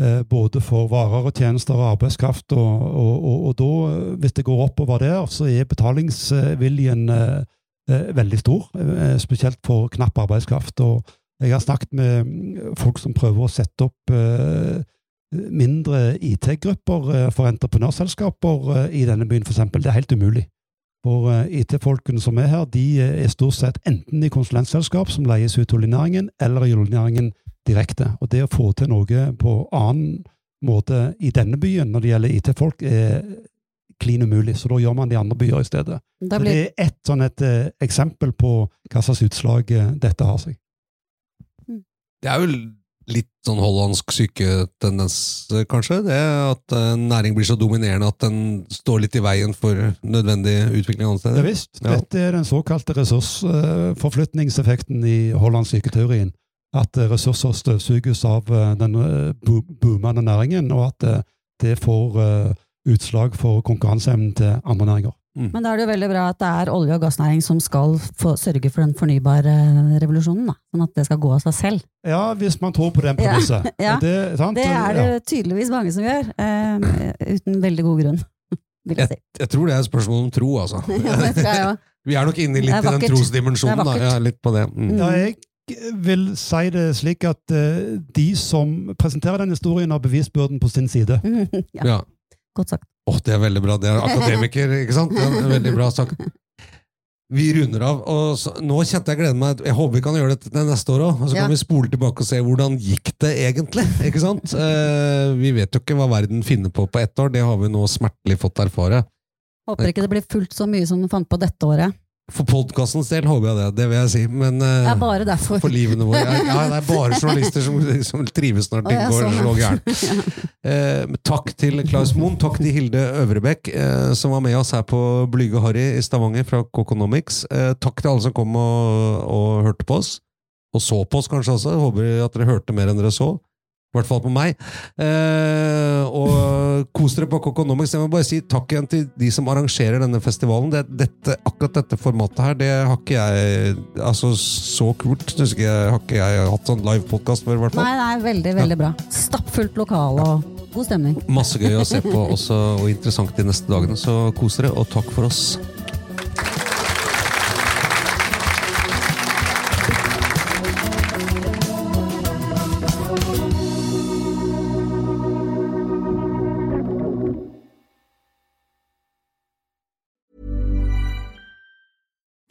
Eh, både for varer og tjenester og arbeidskraft. Og, og, og, og, da, hvis det går oppover der, så er betalingsviljen eh, eh, veldig stor. Eh, spesielt for knapp arbeidskraft. Og jeg har snakket med mm, folk som prøver å sette opp eh, mindre IT-grupper eh, for entreprenørselskaper i denne byen, f.eks. Det er helt umulig. For IT-folkene som er her, de er stort sett enten i konsulentselskap som leies ut oljenæringen, eller i oljenæringen direkte. Og det å få til noe på annen måte i denne byen når det gjelder IT-folk, er klin umulig. Så da gjør man det i andre byer i stedet. Det, blir... det er ett sånn et uh, eksempel på hva slags utslag uh, dette har seg. Mm. Det er jo litt sånn hollandsk syketendens, kanskje? Det At en næring blir så dominerende at den står litt i veien for nødvendig utvikling andre steder? Ja visst. Ja. Dette er den såkalte ressursforflytningseffekten i hollandsk syketeorien at eh, ressurser støvsuges av eh, den eh, boomende næringen, og at det får utslag for konkurranseevnen til andre næringer. Mm. Men da er det jo veldig bra at det er olje- og gassnæring som skal få, sørge for den fornybare revolusjonen. Da. Sånn at det skal gå av seg selv. Ja, hvis man tror på den premisset. Ja, ja. det, det, er det tydeligvis mange som gjør, um, uten veldig god grunn. Vil jeg, si. jeg, jeg, tror det er et spørsmål om tro, altså. ja, Vi er nok inne litt i den trosdimensjonen. Ja, litt på det. Mm. Ja, jeg vil si det slik at uh, de som presenterer den historien, har bevisbyrden på sin side. ja. ja. Godt sagt. Åh, oh, det er veldig bra. Det er akademiker, ikke sant? Det er veldig bra sagt. Vi runder av, og så, nå kjente jeg gleden meg Jeg håper vi kan gjøre dette neste år òg. Så ja. kan vi spole tilbake og se hvordan gikk det egentlig. ikke sant? Uh, vi vet jo ikke hva verden finner på på ett år. Det har vi nå smertelig fått erfare. Håper ikke det blir fullt så mye som du fant på dette året. For podkastens del håper jeg det, det vil jeg si. Men uh, Det er bare derfor. for livene våre ja, ja, det er bare journalister som, som trives når ting går sånn. så gærent. Uh, takk til Klaus Moen, takk til Hilde Øvrebekk, uh, som var med oss her på Blyge Harry i Stavanger fra Coconomics. Takk til alle som kom og, og hørte på oss. Og så på oss kanskje også. Håper at dere hørte mer enn dere så. I hvert fall på meg. Eh, og kos dere på Kokonomics. Jeg må bare si takk igjen til de som arrangerer denne festivalen. Det, dette, akkurat dette formatet her, det har ikke jeg Altså, så kult ikke jeg, har ikke jeg hatt sånn live-podkast før, i hvert fall. Nei, nei, veldig, veldig bra. Stappfullt lokale og god stemning. Masse gøy å se på også, og interessant de neste dagene, så kos dere, og takk for oss.